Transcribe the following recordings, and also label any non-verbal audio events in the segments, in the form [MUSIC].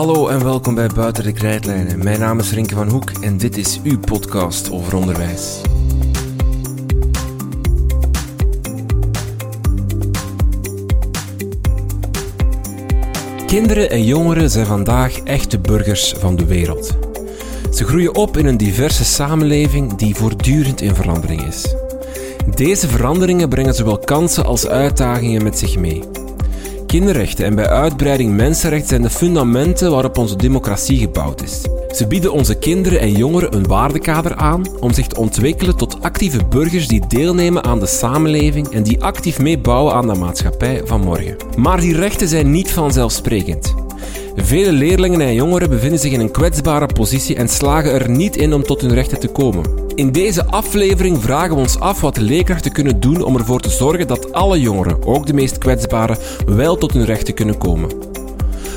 Hallo en welkom bij Buiten de Krijtlijnen. Mijn naam is Rinke van Hoek en dit is uw podcast over onderwijs. Kinderen en jongeren zijn vandaag echte burgers van de wereld. Ze groeien op in een diverse samenleving die voortdurend in verandering is. Deze veranderingen brengen zowel kansen als uitdagingen met zich mee. Kinderrechten en bij uitbreiding mensenrechten zijn de fundamenten waarop onze democratie gebouwd is. Ze bieden onze kinderen en jongeren een waardekader aan om zich te ontwikkelen tot actieve burgers die deelnemen aan de samenleving en die actief meebouwen aan de maatschappij van morgen. Maar die rechten zijn niet vanzelfsprekend. Vele leerlingen en jongeren bevinden zich in een kwetsbare positie en slagen er niet in om tot hun rechten te komen. In deze aflevering vragen we ons af wat leerkrachten kunnen doen om ervoor te zorgen dat alle jongeren, ook de meest kwetsbare, wel tot hun rechten kunnen komen.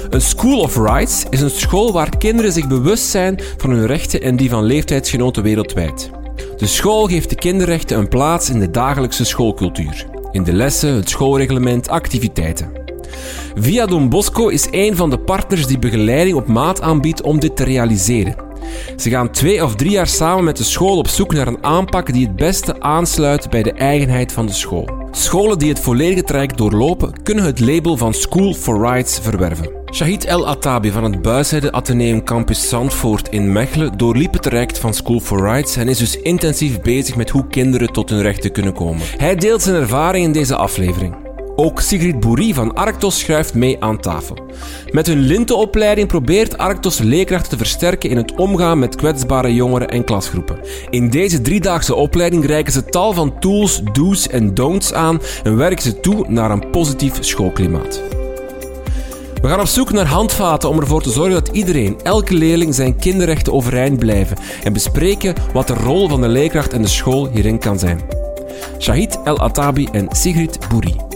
Een School of Rights is een school waar kinderen zich bewust zijn van hun rechten en die van leeftijdsgenoten wereldwijd. De school geeft de kinderrechten een plaats in de dagelijkse schoolcultuur. In de lessen, het schoolreglement, activiteiten. Via Don Bosco is een van de partners die begeleiding op maat aanbiedt om dit te realiseren. Ze gaan twee of drie jaar samen met de school op zoek naar een aanpak die het beste aansluit bij de eigenheid van de school. Scholen die het volledige traject doorlopen, kunnen het label van School for Rights verwerven. Shahid El Atabi van het Buizijde Atheneum Campus Zandvoort in Mechelen doorliep het traject van School for Rights en is dus intensief bezig met hoe kinderen tot hun rechten kunnen komen. Hij deelt zijn ervaring in deze aflevering. Ook Sigrid Boerie van Arctos schuift mee aan tafel. Met hun lintenopleiding probeert Arctos leerkrachten te versterken in het omgaan met kwetsbare jongeren en klasgroepen. In deze driedaagse opleiding reiken ze tal van tools, do's en don'ts aan en werken ze toe naar een positief schoolklimaat. We gaan op zoek naar handvaten om ervoor te zorgen dat iedereen, elke leerling, zijn kinderrechten overeind blijven en bespreken wat de rol van de leerkracht en de school hierin kan zijn. Shahid El Atabi en Sigrid Bouri.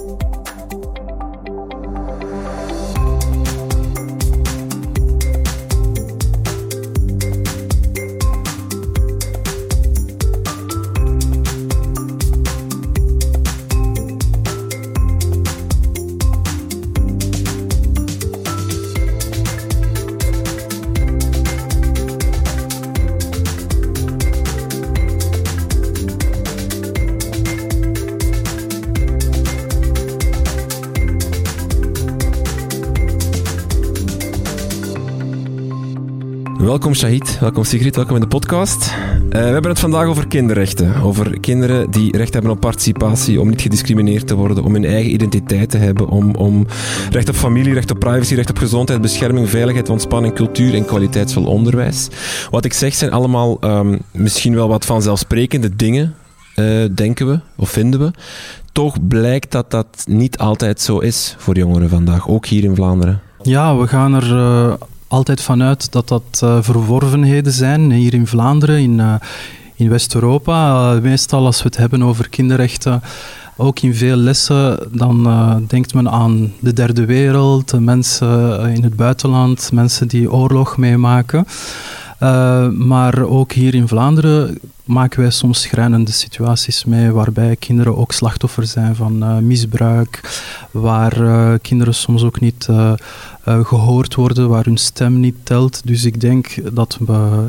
Welkom Shahid, welkom Sigrid, welkom in de podcast. Uh, we hebben het vandaag over kinderrechten. Over kinderen die recht hebben op participatie, om niet gediscrimineerd te worden, om hun eigen identiteit te hebben, om, om recht op familie, recht op privacy, recht op gezondheid, bescherming, veiligheid, ontspanning, cultuur en kwaliteitsvol onderwijs. Wat ik zeg zijn allemaal um, misschien wel wat vanzelfsprekende dingen, uh, denken we of vinden we. Toch blijkt dat dat niet altijd zo is voor jongeren vandaag, ook hier in Vlaanderen. Ja, we gaan er uh, altijd vanuit dat dat uh, verworvenheden zijn. Hier in Vlaanderen, in, uh, in West-Europa. Uh, meestal als we het hebben over kinderrechten, ook in veel lessen, dan denkt men aan de derde wereld, mensen in het buitenland, mensen die oorlog meemaken. Maar ook hier in Vlaanderen maken wij soms schrijnende situaties mee waarbij kinderen ook slachtoffer zijn van uh, misbruik, waar uh, kinderen soms ook niet gehoord worden, waar hun stem niet telt. Dus ik denk dat we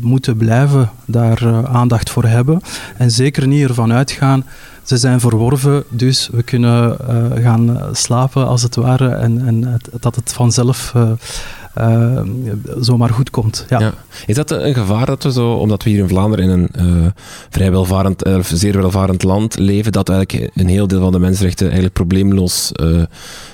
moeten blijven daar aandacht voor hebben en zeker niet ervan uitgaan. Ze zijn verworven, dus we kunnen gaan slapen als het ware en, en dat het vanzelf uh, zomaar goed komt. Ja. ja. Is dat een gevaar dat we zo, omdat we hier in Vlaanderen in een uh, vrij welvarend, uh, zeer welvarend land leven, dat eigenlijk een heel deel van de mensenrechten eigenlijk probleemloos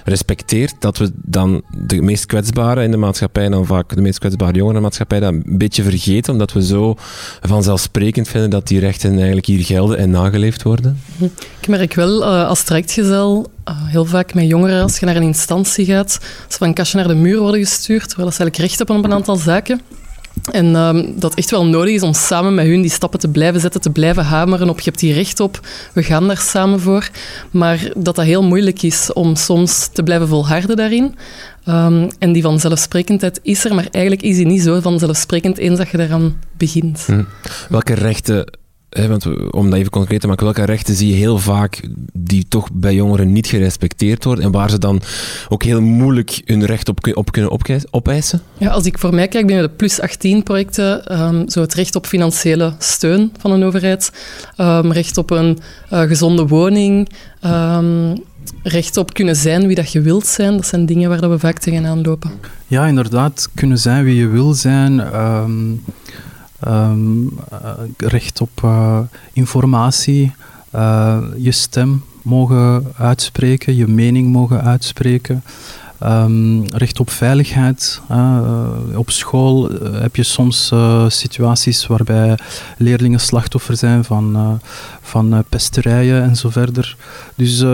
respecteert, dat we dan de meest kwetsbaren in de maatschappij, dan vaak de meest kwetsbare jongeren in de maatschappij, dat een beetje vergeten, omdat we zo vanzelfsprekend vinden dat die rechten eigenlijk hier gelden en nageleefd worden? Ik merk wel als trajectgezel heel vaak met jongeren, als je naar een instantie gaat, ze van kastje naar de muur worden gestuurd, terwijl ze eigenlijk recht hebben op een aantal zaken. En ehm, dat echt wel nodig is om samen met hun die stappen te blijven zetten, te blijven hameren op je hebt hier recht op, we gaan daar samen voor. Maar dat dat heel moeilijk is om soms te blijven volharden daarin. Ehm, en die vanzelfsprekendheid is er, maar eigenlijk is die niet zo vanzelfsprekend eens dat je daaraan begint. Hm. Welke rechten want om dat even concreet te maken, welke rechten zie je heel vaak die toch bij jongeren niet gerespecteerd worden en waar ze dan ook heel moeilijk hun recht op, op kunnen opeisen? Ja, als ik voor mij kijk binnen de plus 18 projecten, um, zo het recht op financiële steun van een overheid, um, recht op een uh, gezonde woning, um, recht op kunnen zijn wie dat je wilt zijn, dat zijn dingen waar dat we vaak tegenaan lopen. Ja, inderdaad, kunnen zijn wie je wil zijn. Um, recht op uh, informatie, uh, je stem mogen uitspreken, je mening mogen uitspreken. Um, recht op veiligheid. Op school heb je soms situaties waarbij leerlingen slachtoffer zijn van, van pesterijen en zo verder. Dus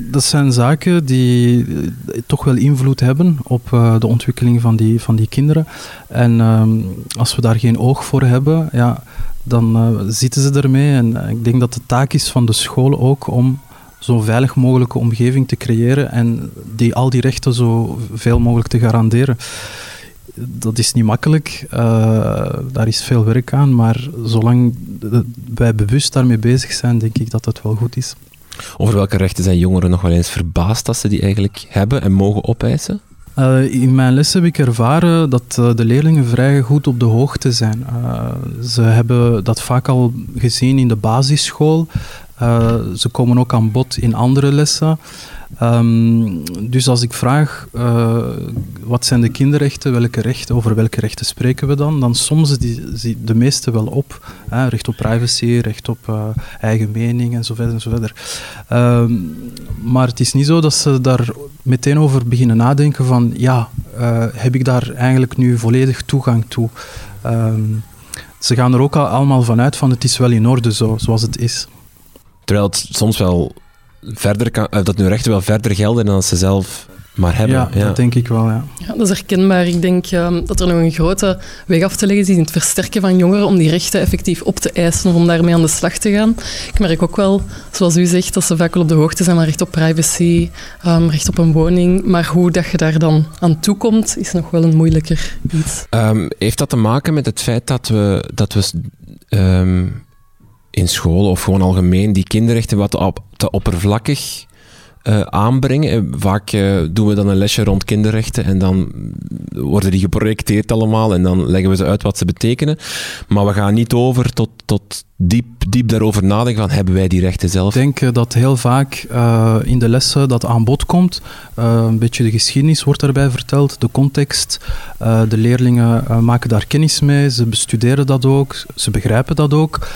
dat zijn zaken die eh, toch wel invloed hebben op uh, de ontwikkeling van die, van die kinderen. En um, als we daar geen oog voor hebben, ja, dan uh, zitten ze ermee. En ik denk dat de taak is van de school ook om zo'n veilig mogelijke omgeving te creëren en die, al die rechten zo veel mogelijk te garanderen. Dat is niet makkelijk, daar is veel werk aan, maar zolang wij bewust daarmee bezig zijn, denk ik dat het wel goed is. Over welke rechten zijn jongeren nog wel eens verbaasd dat ze die eigenlijk hebben en mogen opeisen? Uh, in mijn les heb ik ervaren dat uh, de leerlingen vrij goed op de hoogte zijn. Uh, ze hebben dat vaak al gezien in de basisschool. Ze komen ook aan bod in andere lessen. Um, dus als ik vraag uh, wat zijn de kinderrechten, welke rechten, over welke rechten spreken we dan, dan soms die, de meeste wel op. Hè, recht op privacy, recht op uh, eigen mening en zo verder en zo verder. Um, maar het is niet zo dat ze daar meteen over beginnen nadenken van ja, heb ik daar eigenlijk nu volledig toegang toe? Um, ze gaan er ook al allemaal vanuit van het is wel in orde zo, zoals het is. Terwijl het soms wel verder kan, eh, dat hun rechten wel verder gelden dan ze zelf maar hebben. Ja, dat denk ik wel, ja. ja. Dat is herkenbaar. Ik denk um, dat er nog een grote weg af te leggen is in het versterken van jongeren om die rechten effectief op te eisen of om daarmee aan de slag te gaan. Ik merk ook wel, zoals u zegt, dat ze vaak wel op de hoogte zijn van recht op privacy, um, recht op een woning. Maar hoe dat je daar dan aan toekomt, is nog wel een moeilijker iets. Um, heeft dat te maken met het feit dat we, dat we in school of gewoon algemeen die kinderrechten wat te oppervlakkig uh, aanbrengen. Vaak uh, doen we dan een lesje rond kinderrechten en dan worden die geprojecteerd allemaal en dan leggen we ze uit wat ze betekenen. Maar we gaan niet over tot, tot diep, diep daarover nadenken van hebben wij die rechten zelf? Ik denk dat heel vaak in de lessen dat aan bod komt. een beetje de geschiedenis wordt daarbij verteld, de context. de leerlingen maken daar kennis mee, ze bestuderen dat ook, ze begrijpen dat ook.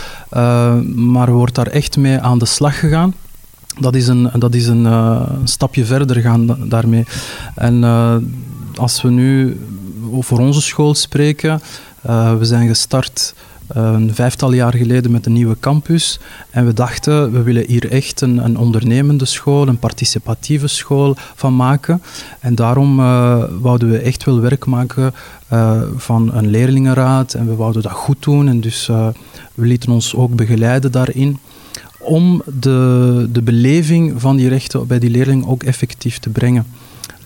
maar wordt daar echt mee aan de slag gegaan dat is een, dat is een, uh, stapje verder gaan daarmee. En uh, als we nu voor onze school spreken, uh, we zijn gestart een vijftal jaar geleden met een nieuwe campus. En we dachten, we willen hier echt een, een ondernemende school, een participatieve school van maken. En daarom wouden we echt wel werk maken van een leerlingenraad. En we wouden dat goed doen. En dus we lieten ons ook begeleiden daarin om de, de beleving van die rechten bij die leerling ook effectief te brengen.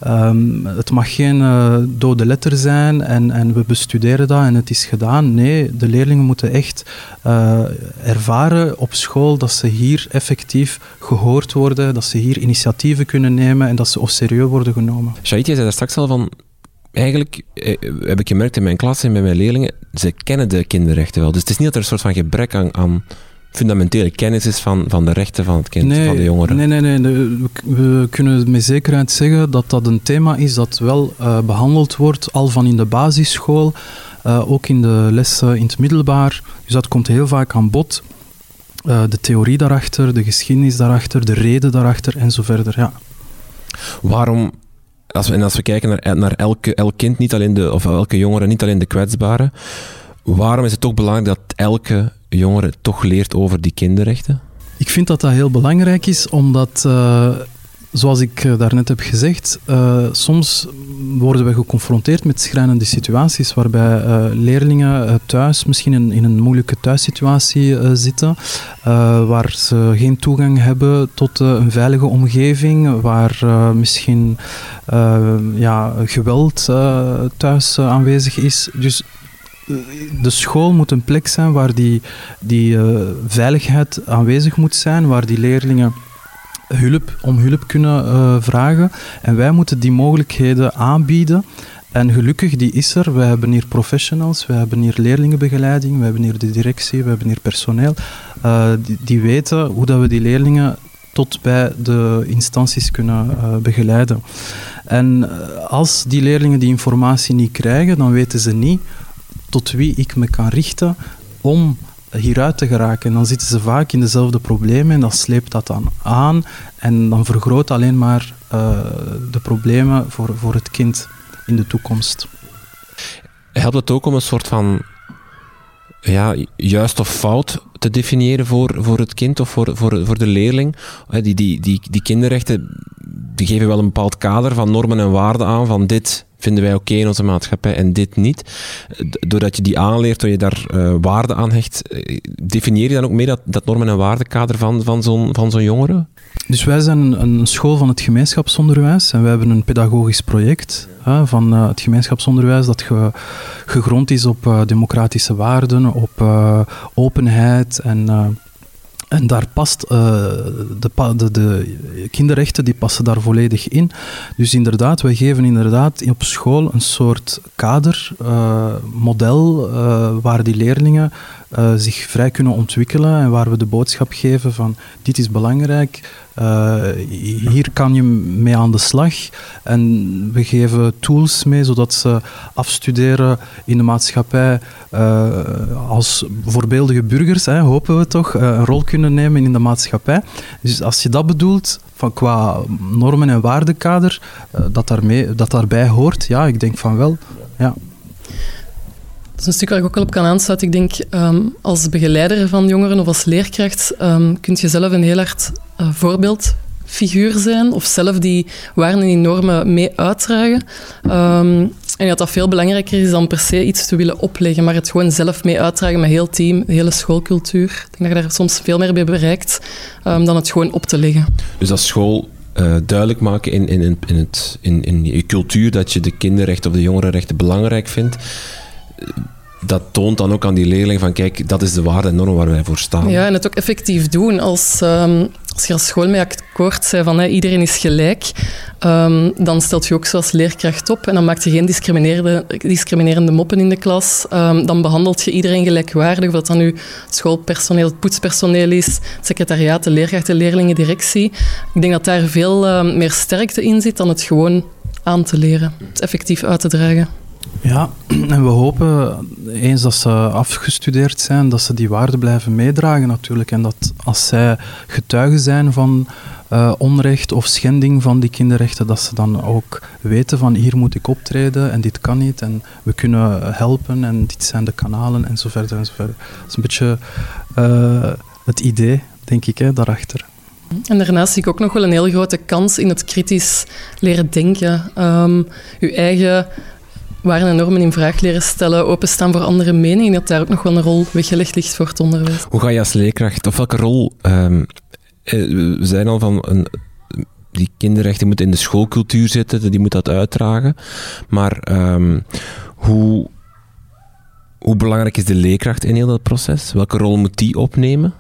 Um, het mag geen uh, dode letter zijn en, en we bestuderen dat en het is gedaan. Nee, de leerlingen moeten echt uh, ervaren op school dat ze hier effectief gehoord worden, dat ze hier initiatieven kunnen nemen en dat ze op serieus worden genomen. Shahid, jij zei daar straks al van, eigenlijk eh, heb ik gemerkt in mijn klas en bij mijn leerlingen, ze kennen de kinderrechten wel. Dus het is niet dat er een soort van gebrek aan, aan fundamentele kennis is van, van de rechten van het kind, van de jongeren. Nee, nee, nee. We kunnen met zekerheid zeggen dat dat een thema is dat wel uh, behandeld wordt, al van in de basisschool, uh, ook in de lessen in het middelbaar. Dus dat komt heel vaak aan bod. Uh, de theorie daarachter, de geschiedenis daarachter, de reden daarachter en zo verder. Ja. Waarom als we, en als we kijken naar, naar elke, elk kind, niet alleen de, of elke jongere, niet alleen de kwetsbare, waarom is het toch belangrijk dat elke jongere toch leert over die kinderrechten? Ik vind dat dat heel belangrijk is, omdat uh, zoals ik uh, daarnet heb gezegd, uh, soms worden we geconfronteerd met schrijnende situaties waarbij leerlingen thuis misschien in, in, een moeilijke thuissituatie zitten, waar ze geen toegang hebben tot een veilige omgeving, waar misschien ja, geweld thuis aanwezig is. Dus de school moet een plek zijn waar die, die veiligheid aanwezig moet zijn, waar die leerlingen hulp, om hulp kunnen uh, vragen. En wij moeten die mogelijkheden aanbieden. En gelukkig, die is er. We hebben hier professionals, we hebben hier leerlingenbegeleiding, we hebben hier de directie, we hebben hier personeel. Uh, die, weten hoe dat we die leerlingen tot bij de instanties kunnen begeleiden. En als die leerlingen die informatie niet krijgen, dan weten ze niet tot wie ik me kan richten om hieruit te geraken. En dan zitten ze vaak in dezelfde problemen en dan sleept dat dan aan en dan vergroot alleen maar uh, de problemen voor, voor het kind in de toekomst. Helpt het ook om een soort van ja, juist of fout te definiëren voor, voor het kind of voor, voor, voor de leerling? Die, die, die, die kinderrechten die geven wel een bepaald kader van normen en waarden aan van dit vinden wij oké in onze maatschappij en dit niet. Doordat je die aanleert, door je daar uh, waarde aan hecht, uh, definieer je dan ook mee dat, normen- en waardekader van, van zo'n zo'n jongere? Dus wij zijn een school van het gemeenschapsonderwijs en wij hebben een pedagogisch project hè, van uh, het gemeenschapsonderwijs dat ge, gegrond is op democratische waarden, op openheid en en daar past uh, de, de, de, kinderrechten die passen daar volledig in. Dus inderdaad, wij geven inderdaad op school een soort kadermodel uh, uh, waar die leerlingen uh, zich vrij kunnen ontwikkelen en waar we de boodschap geven van dit is belangrijk, uh, hier kan je mee aan de slag. En we geven tools mee zodat ze afstuderen in de maatschappij uh, als voorbeeldige burgers, hè, hopen we toch, een rol kunnen nemen in de maatschappij. Dus als je dat bedoelt, van qua normen en waardekader, dat, daarmee, dat daarbij hoort, ja, ik denk van wel. Ja. Een stuk waar ik ook wel op kan aansluiten. Ik denk, um, als begeleider van jongeren of als leerkracht um, kun je zelf een heel hard uh, voorbeeldfiguur zijn of zelf die waarden en die normen mee uitdragen. Um, en dat dat veel belangrijker is dan per se iets te willen opleggen, maar het gewoon zelf mee uitdragen met heel team, de hele schoolcultuur. Ik denk dat je daar soms veel meer mee bereikt dan het gewoon op te leggen. Dus als school uh, duidelijk maken in, in, in, het, in, in je cultuur dat je de kinderrechten of de jongerenrechten belangrijk vindt dat toont dan ook aan die leerling van kijk, dat is de waarde en norm waar wij voor staan. Ja, en het ook effectief doen. Als, um, als je als school mee zei van iedereen is gelijk, um, dan stelt je ook zoals leerkracht op en dan maak je geen discriminerende, moppen in de klas. Um, dan behandelt je iedereen gelijkwaardig, of dat dan nu schoolpersoneel, het poetspersoneel is, het secretariaat, de leerkrachten, leerlingen, directie. Ik denk dat daar veel meer sterkte in zit dan het gewoon aan te leren, het effectief uit te dragen. Ja, [CLEARS THROAT] en we hopen eens dat ze afgestudeerd zijn, dat ze die waarden blijven meedragen natuurlijk. En dat als zij getuigen zijn van uh, onrecht of schending van die kinderrechten, dat ze dan ook weten van hier moet ik optreden en dit kan niet en we kunnen helpen en dit zijn de kanalen en zo verder en zo verder. Dat is een beetje uh, het idee, denk ik, hè, daarachter. En daarnaast zie ik ook nog wel een heel grote kans in het kritisch leren denken. Um, uw eigen waarden en normen in vraag leren stellen, openstaan voor andere meningen, dat daar ook nog wel een rol weggelegd ligt voor het onderwijs. Hoe ga je als leerkracht, of welke rol, um, we zijn al van een, die kinderrechten moeten in de schoolcultuur zitten, die moet dat uitdragen, maar um, hoe, hoe belangrijk is de leerkracht in heel dat proces? Welke rol moet die opnemen?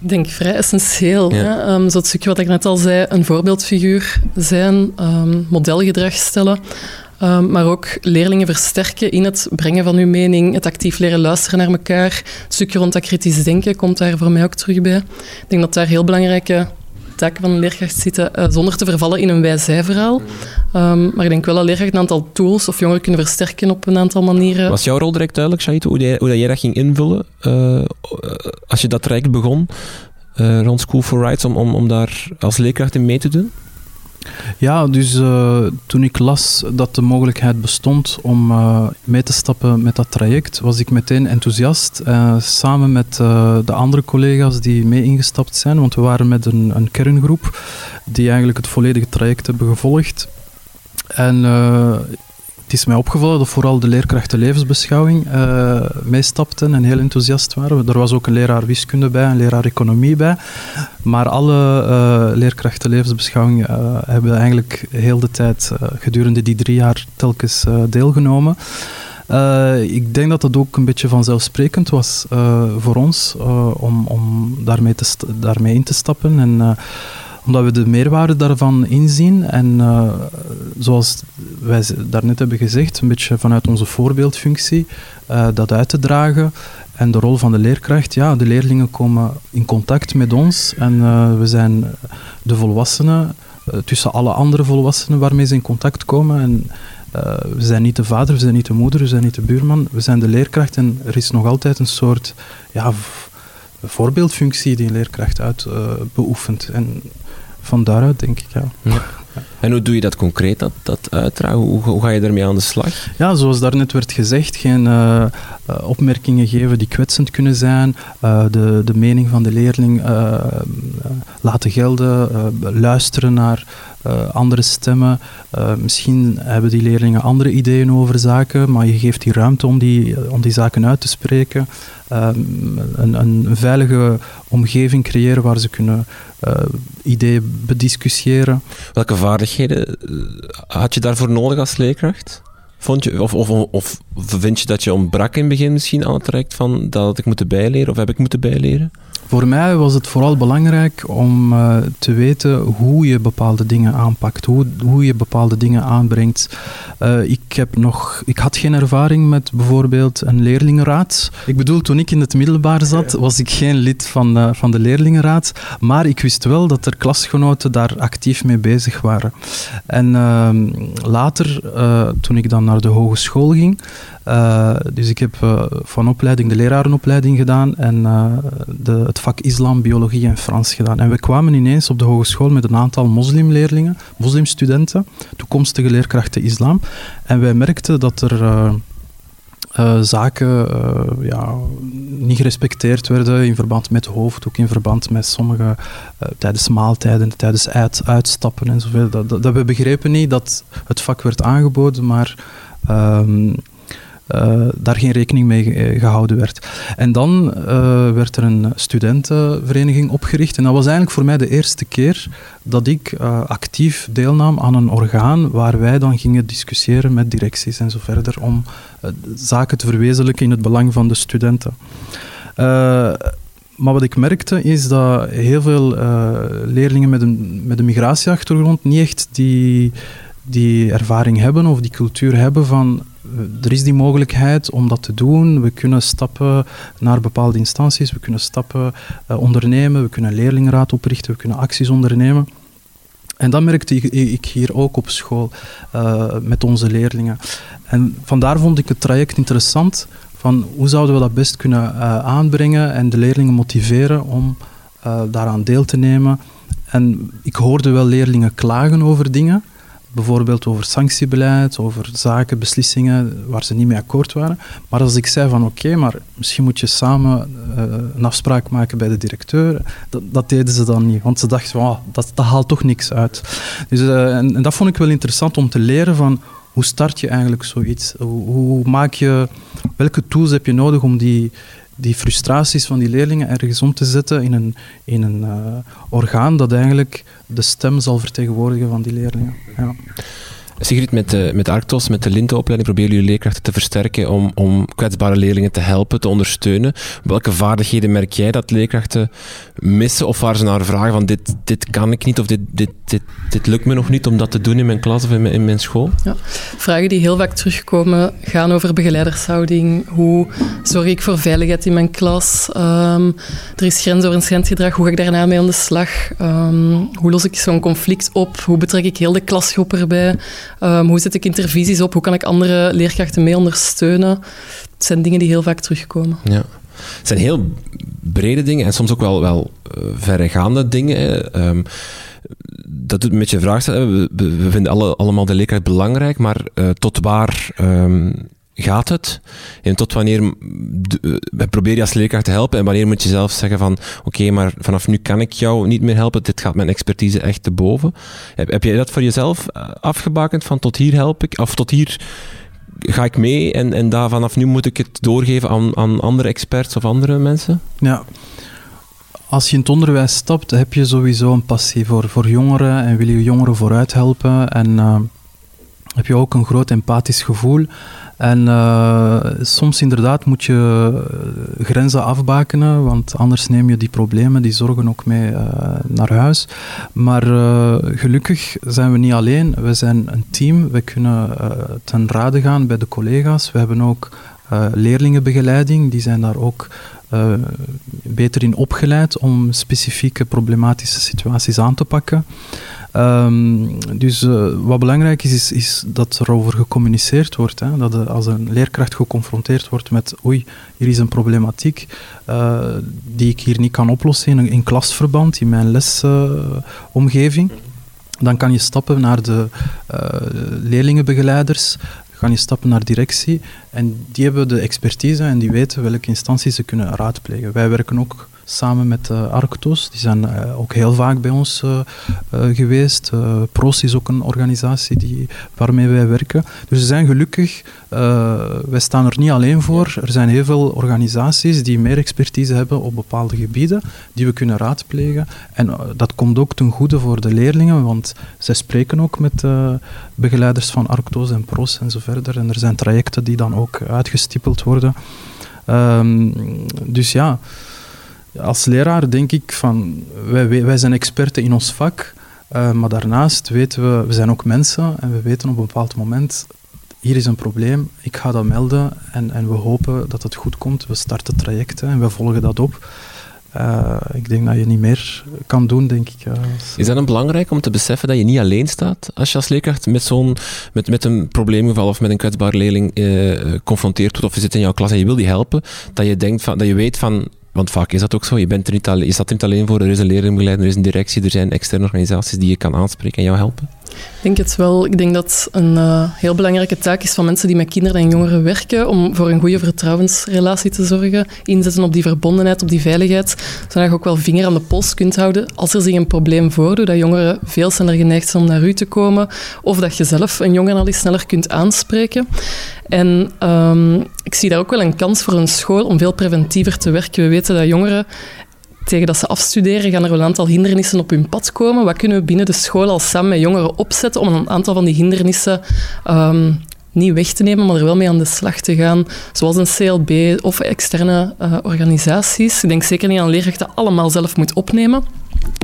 Ik denk vrij essentieel. Ja. Um, het stukje wat ik net al zei, een voorbeeldfiguur zijn, um, modelgedrag stellen. Um, maar ook leerlingen versterken in het brengen van uw mening, het actief leren luisteren naar elkaar. Het stukje rond dat kritisch denken komt daar voor mij ook terug bij. Ik denk dat daar heel belangrijke taken van een leerkracht zitten, uh, zonder te vervallen in een wij-zij-verhaal. Um, maar ik denk wel dat leerkrachten een aantal tools of jongeren kunnen versterken op een aantal manieren. Was jouw rol direct duidelijk, Shaito, hoe, hoe jij dat ging invullen uh, als je dat traject begon rond School for Rights, om, om, om daar als leerkracht in mee te doen? Ja, dus uh, toen ik las dat de mogelijkheid bestond om uh, mee te stappen met dat traject, was ik meteen enthousiast. Uh, samen met de andere collega's die mee ingestapt zijn, want we waren met een, een kerngroep die eigenlijk het volledige traject hebben gevolgd. En is mij opgevallen dat vooral de leerkrachten levensbeschouwing uh, meestapten en heel enthousiast waren. Er was ook een leraar wiskunde bij, een leraar economie bij. Maar alle uh, leerkrachten levensbeschouwing uh, hebben eigenlijk heel de tijd gedurende die drie jaar telkens deelgenomen. ik denk dat dat ook een beetje vanzelfsprekend was voor ons om, om daarmee, te daarmee in te stappen. En, omdat we de meerwaarde daarvan inzien en uh, zoals wij daarnet hebben gezegd, een beetje vanuit onze voorbeeldfunctie, uh, dat uit te dragen. En de rol van de leerkracht, ja, de leerlingen komen in contact met ons en uh, we zijn de volwassenen, tussen alle andere volwassenen waarmee ze in contact komen. En, we zijn niet de vader, we zijn niet de moeder, we zijn niet de buurman, we zijn de leerkracht en er is nog altijd een soort ja, voorbeeldfunctie die een leerkracht uit beoefent. En van daaruit denk ik, ja. ja. En hoe doe je dat concreet, dat, dat uitdragen? Hoe, hoe, ga je daarmee aan de slag? Ja, zoals daarnet werd gezegd, geen uh, opmerkingen geven die kwetsend kunnen zijn, uh, de, de mening van de leerling laten gelden, luisteren naar andere stemmen. misschien hebben die leerlingen andere ideeën over zaken, maar je geeft die ruimte om die, om die zaken uit te spreken. een, een veilige omgeving creëren waar ze kunnen ideeën bediscussiëren. Welke vaardigheden eh, had je daarvoor nodig als leerkracht? Vond je, of, of, of vind je dat je ontbrak in het begin misschien aan het traject van dat had ik moeten bijleren of heb ik moeten bijleren? Voor mij was het vooral belangrijk om uh, te weten hoe je bepaalde dingen aanpakt, hoe, hoe je bepaalde dingen aanbrengt. Uh, ik, heb nog, ik had geen ervaring met bijvoorbeeld een leerlingenraad. Ik bedoel, toen ik in het middelbaar zat, was ik geen lid van, uh, van de leerlingenraad, maar ik wist wel dat er klasgenoten daar actief mee bezig waren. En ehm, later, toen ik dan naar de hogeschool ging, uh, dus ik heb uh, van opleiding de lerarenopleiding gedaan en uh, de, het vak islam, biologie en Frans gedaan. En we kwamen ineens op de hogeschool met een aantal moslimleerlingen, moslimstudenten, toekomstige leerkrachten islam. En wij merkten dat er uh, zaken uh, ja, niet gerespecteerd werden in verband met hoofd, ook in verband met sommige uh, tijdens maaltijden, tijdens uit, uitstappen en zoveel. Dat, dat, we begrepen niet dat het vak werd aangeboden, maar ehm, uh, daar geen rekening mee eh, gehouden werd. En dan uh, werd er een studentenvereniging opgericht. En dat was eigenlijk voor mij de eerste keer dat ik actief deelnam aan een orgaan waar wij dan gingen discussiëren met directies en zo verder om zaken te verwezenlijken in het belang van de studenten. Maar wat ik merkte is dat heel veel leerlingen met een, met een migratieachtergrond niet echt die, die ervaring hebben of die cultuur hebben van er is die mogelijkheid om dat te doen. We kunnen stappen naar bepaalde instanties, we kunnen stappen uh, ondernemen, we kunnen leerlingenraad oprichten, we kunnen acties ondernemen. En dat merkte ik hier ook op school uh, met onze leerlingen. En vandaar vond ik het traject interessant van hoe zouden we dat best kunnen aanbrengen en de leerlingen motiveren om daaraan deel te nemen. En ik hoorde wel leerlingen klagen over dingen, bijvoorbeeld over sanctiebeleid, over zaken, beslissingen waar ze niet mee akkoord waren. Maar als ik zei van oké, maar misschien moet je samen uh, een afspraak maken bij de directeur, dat, deden ze dan niet, want ze dachten van dat, dat haalt toch niks uit. Dus, uh, en, dat vond ik wel interessant om te leren van hoe start je eigenlijk zoiets? Hoe maak je, welke tools heb je nodig om die die frustraties van die leerlingen ergens om te zetten in een, in een uh, orgaan dat eigenlijk de stem zal vertegenwoordigen van die leerlingen. Ja. Sigrid, met de, met Arctos, met de Lintenopleiding, proberen jullie leerkrachten te versterken om, om kwetsbare leerlingen te helpen, te ondersteunen. Welke vaardigheden merk jij dat leerkrachten missen of waar ze naar vragen van dit, dit kan ik niet of dit, dit, dit, dit lukt me nog niet om dat te doen in mijn klas of in mijn, in mijn school? Ja. Vragen die heel vaak terugkomen gaan over begeleidershouding. Hoe zorg ik voor veiligheid in mijn klas? Um, er is grensoverschrijdend gedrag. Hoe ga ik daarna mee aan de slag? Um, hoe los ik zo'n conflict op? Hoe betrek ik heel de klasgroep erbij? Um, hoe zet ik intervisies op? Hoe kan ik andere leerkrachten mee ondersteunen? Het zijn dingen die heel vaak terugkomen. Ja. Het zijn heel brede dingen en soms ook wel, wel uh, verregaande dingen. Um, dat doet een beetje vraag stellen. We, we, vinden alle, allemaal de leerkracht belangrijk, maar uh, tot waar um, gaat het? En tot wanneer uh, probeer je als leerkracht te helpen en wanneer moet je zelf zeggen van oké, maar vanaf nu kan ik jou niet meer helpen, dit gaat mijn expertise echt te boven. Heb, heb jij dat voor jezelf afgebakend van tot hier help ik, of tot hier ga ik mee en, en daar vanaf nu moet ik het doorgeven aan, aan andere experts of andere mensen? Ja, als je in het onderwijs stapt, heb je sowieso een passie voor, voor jongeren en wil je jongeren vooruit helpen. En uh, heb je ook een groot empathisch gevoel. En uh, soms inderdaad moet je eh, grenzen afbakenen, want anders neem je die problemen, die zorgen ook mee naar huis. Maar gelukkig zijn we niet alleen, we zijn een team. We kunnen ten rade gaan bij de collega's. We hebben ook leerlingenbegeleiding, die zijn daar ook uh, beter in opgeleid om specifieke problematische situaties aan te pakken. Um, dus uh, wat belangrijk is, is, dat er over gecommuniceerd wordt. Hè? Dat de, als een leerkracht geconfronteerd wordt met oei, hier is een problematiek die ik hier niet kan oplossen in, in klasverband, in mijn lesomgeving. dan kan je stappen naar de leerlingenbegeleiders, kan je stappen naar directie en die hebben de expertise en die weten welke instanties ze kunnen raadplegen. Wij werken ook samen met uh, Arctos. Die zijn uh, ook heel vaak bij ons uh, geweest. PROS is ook een organisatie die, waarmee wij werken. Dus we zijn gelukkig, wij staan er niet alleen voor. Er zijn heel veel organisaties die meer expertise hebben op bepaalde gebieden, die we kunnen raadplegen. En dat komt ook ten goede voor de leerlingen, want zij spreken ook met begeleiders van Arctos en PROS en zo verder. En er zijn trajecten die dan ook uitgestippeld worden. Um, dus ja, als leraar denk ik van, wij, wij zijn experten in ons vak, uh, maar daarnaast weten we, we zijn ook mensen en we weten op een bepaald moment, hier is een probleem, ik ga dat melden en, en we hopen dat het goed komt. We starten trajecten en we volgen dat op. Uh, ik denk dat je niet meer kan doen, denk ik. Uh, is dat dan belangrijk om te beseffen dat je niet alleen staat als je als leerkracht met, zo'n, met, met een probleemgeval of met een kwetsbare leerling geconfronteerd wordt of je zit in jouw klas en je wil die helpen, dat je, denkt van, dat je weet van want vaak is dat ook zo. Je, bent er niet alleen, je staat er niet alleen voor. Er is een leerlingbegeleider, er is een directie, er zijn externe organisaties die je kan aanspreken en jou helpen. Ik denk het wel. Ik denk dat een uh, heel belangrijke taak is van mensen die met kinderen en jongeren werken om voor een goede vertrouwensrelatie te zorgen. Inzetten op die verbondenheid, op die veiligheid. Zodat je ook wel vinger aan de pols kunt houden als er zich een probleem voordoet. Dat jongeren veel sneller geneigd zijn om naar u te komen. Of dat je zelf een jongen al eens sneller kunt aanspreken. En um, ik zie daar ook wel een kans voor een school om veel preventiever te werken. We weten dat jongeren tegen dat ze afstuderen, gaan er wel een aantal hindernissen op hun pad komen. Wat kunnen we binnen de school al samen met jongeren opzetten om een aantal van die hindernissen um, niet weg te nemen, maar er wel mee aan de slag te gaan, zoals een CLB of externe uh, organisaties. Ik denk zeker niet aan leerkrachten allemaal zelf moet opnemen,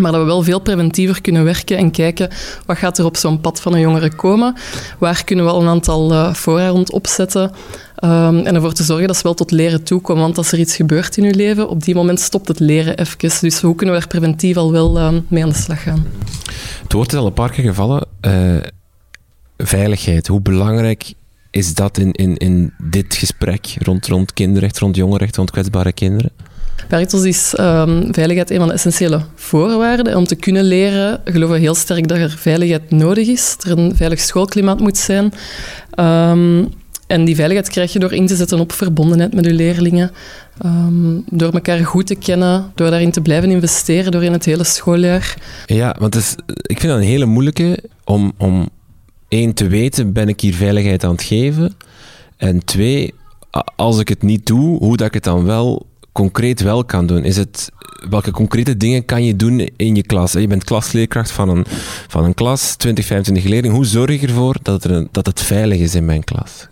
maar dat we wel veel preventiever kunnen werken en kijken wat gaat er op zo'n pad van een jongere komen, waar kunnen we al een aantal uh, fora opzetten, Um, en ervoor te zorgen dat ze wel tot leren toekomen. Want als er iets gebeurt in je leven, op die moment stopt het leren even. Dus hoe kunnen we er preventief al wel um, mee aan de slag gaan? Het woord is al een paar keer gevallen. Uh, veiligheid. Hoe belangrijk is dat in, in, in dit gesprek rond, rond kinderrecht, rond jongerenrecht, rond kwetsbare kinderen? Bij is um, veiligheid een van de essentiële voorwaarden. Om te kunnen leren geloven we heel sterk dat er veiligheid nodig is. Dat er een veilig schoolklimaat moet zijn. Um, en die veiligheid krijg je door in te zetten op verbondenheid met je leerlingen. Um, door elkaar goed te kennen, door daarin te blijven investeren door in het hele schooljaar. Ja, want is, ik vind dat een hele moeilijke om, om één te weten, ben ik hier veiligheid aan het geven? En twee, als ik het niet doe, hoe dat ik het dan wel concreet wel kan doen? Is het welke concrete dingen kan je doen in je klas? Je bent klasleerkracht van een, van een klas, 20, 25 leerlingen. Hoe zorg je ervoor dat, een, dat het veilig is in mijn klas?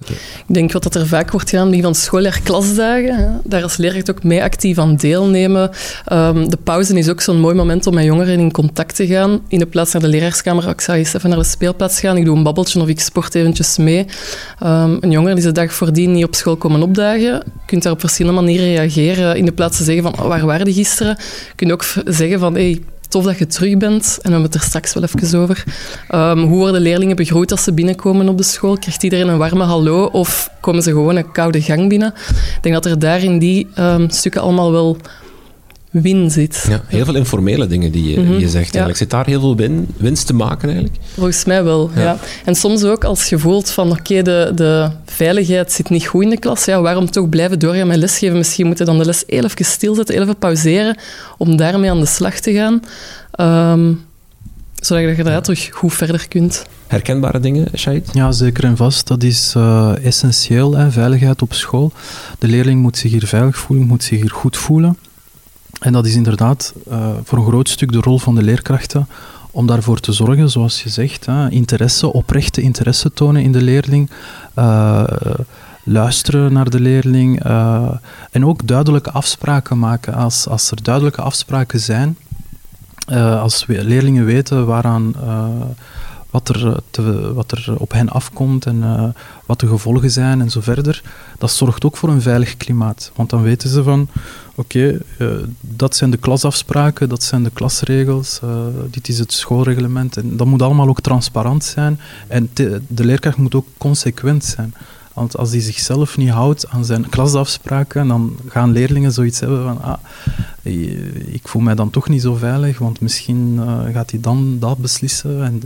Ik denk wat er vaak wordt gedaan, die van schooljaar klasdagen. Daar als leerkracht ook mee actief aan deelnemen. Um, de pauze is ook zo'n mooi moment om met jongeren in contact te gaan. In de plaats naar de leraarskamer, ik zou eens even naar de speelplaats gaan. Ik doe een babbeltje of ik sport eventjes mee. Um, een jongen die de dag voordien niet op school komen opdagen, kunt daar op verschillende manieren reageren. In de plaats te zeggen van, oh, waar waren die gisteren? kun je ook zeggen van... Hey, tof dat je terug bent. En we hebben het er straks wel even over. Um, hoe worden leerlingen begroet als ze binnenkomen op de school? Krijgt iedereen een warme hallo of komen ze gewoon een koude gang binnen? Ik denk dat er daar in die um, stukken allemaal wel win zit. Ja, heel veel informele dingen die je, Mhm, je zegt ja. eigenlijk. Zit daar heel veel win, winst te maken eigenlijk? Volgens mij wel, Ja. ja. En soms ook als je voelt van oké, de, de veiligheid zit niet goed in de klas, ja, waarom toch blijven doorgaan met lesgeven? Misschien moeten we dan de les heel even stilzetten, heel even pauzeren, om daarmee aan de slag te gaan. Ehm, zodat je daarna terug goed verder kunt. Herkenbare dingen, Shahid? Ja, zeker en vast. Dat is eh, essentieel, hè, veiligheid op school. De leerling moet zich hier veilig voelen, moet zich hier goed voelen. En dat is inderdaad eh, voor een groot stuk de rol van de leerkrachten om daarvoor te zorgen, zoals je zegt, hè, interesse, oprechte interesse tonen in de leerling, eh, luisteren naar de leerling eh, en ook duidelijke afspraken maken. Als, als er duidelijke afspraken zijn, eh, als we, leerlingen weten waaraan, wat, er, te, wat er op hen afkomt en wat de gevolgen zijn en zo verder, dat zorgt ook voor een veilig klimaat. Want dan weten ze van, oké, eh, dat zijn de klasafspraken, dat zijn de klasregels, eh, dit is het schoolreglement. En dat moet allemaal ook transparant zijn. En de leerkracht moet ook consequent zijn. Want als hij zichzelf niet houdt aan zijn klasafspraken, dan gaan leerlingen zoiets hebben van, ah, eh, ik voel mij dan toch niet zo veilig, want misschien eh, gaat hij dan dat beslissen en,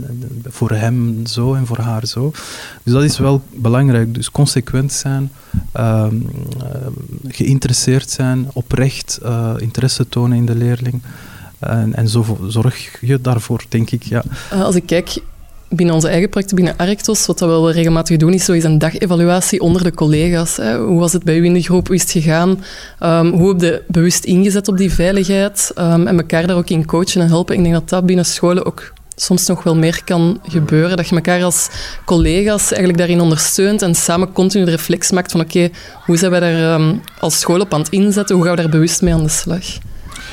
voor hem zo en voor haar zo. Dus dat is wel belangrijk. Dus consequent zijn, ehm, eh, geïnteresseerd zijn, oprecht interesse tonen in de leerling. En, en zo zorg je daarvoor, denk ik. Ja. Als ik kijk binnen onze eigen projecten, binnen Arctos, wat dat we wel regelmatig doen, is zo een dagevaluatie onder de collega's. Hè. Hoe was het bij u in de groep? Hoe is het gegaan? Ehm, hoe heb je bewust ingezet op die veiligheid? Ehm, en elkaar daar ook in coachen en helpen. Ik denk dat dat binnen scholen ook soms nog wel meer kan gebeuren. Dat je elkaar als collega's eigenlijk daarin ondersteunt en samen continu de reflex maakt van oké, hoe zijn wij daar ehm, als school op aan het inzetten? Hoe gaan we daar bewust mee aan de slag?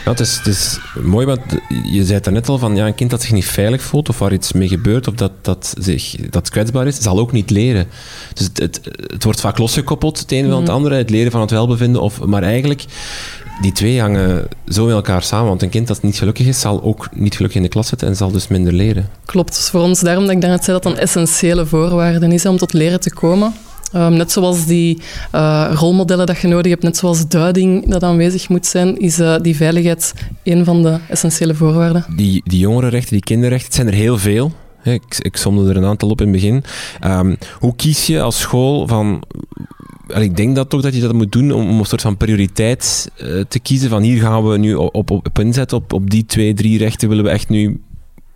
Ja, het, is, het is mooi, want je zei het net al van ja, een kind dat zich niet veilig voelt of waar iets mee gebeurt of dat, dat, zich, dat kwetsbaar is, zal ook niet leren. Dus het, het, het wordt vaak losgekoppeld, het ene van het Mhm. andere, het leren van het welbevinden. Of, maar eigenlijk, die twee hangen zo in elkaar samen. Want een kind dat niet gelukkig is, zal ook niet gelukkig in de klas zitten en zal dus minder leren. Klopt. Dus voor ons, daarom dat ik daarnet zei dat dat een essentiële voorwaarde is om tot leren te komen. Ehm, net zoals die eh, rolmodellen dat je nodig hebt, net zoals duiding dat aanwezig moet zijn, is eh, die veiligheid een van de essentiële voorwaarden. Die, die jongerenrechten, die kinderrechten, het zijn er heel veel. Ik, ik somde er een aantal op in het begin. Ehm, hoe kies je als school van... Wel, Ik denk dat toch dat je dat moet doen om, een soort van prioriteit eh, te kiezen. Van hier gaan we nu op, op, op inzetten. Op, op die twee, drie rechten willen we echt nu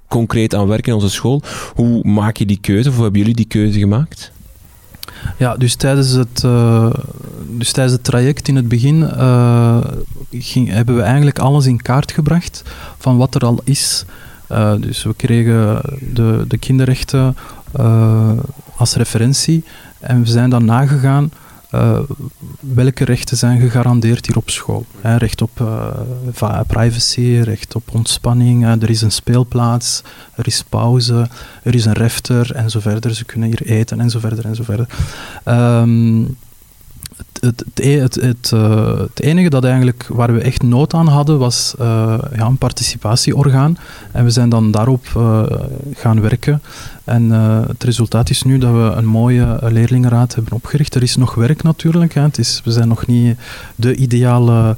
concreet aan werken in onze school. Hoe maak je die keuze? Of hoe hebben jullie die keuze gemaakt? Ja, dus tijdens het, eh, dus tijdens het traject in het begin eh, hebben we eigenlijk alles in kaart gebracht van wat er al is. Eh, dus we kregen de, de kinderrechten als referentie en we zijn dan nagegaan eh, welke rechten zijn gegarandeerd hier op school. Hè, recht op eh, va- privacy, recht op ontspanning, er is een speelplaats, er is pauze, er is een refter en zo verder. Ze kunnen hier eten en zo verder en zo verder. Ehm, het, het, e- eh, het enige dat eigenlijk, waar we echt nood aan hadden, was eh, ja, een participatieorgaan. En we zijn dan daarop eh, gaan werken. En het resultaat is nu dat we een mooie leerlingenraad hebben opgericht. Er is nog werk natuurlijk. Hè. Het is, we zijn nog niet de ideale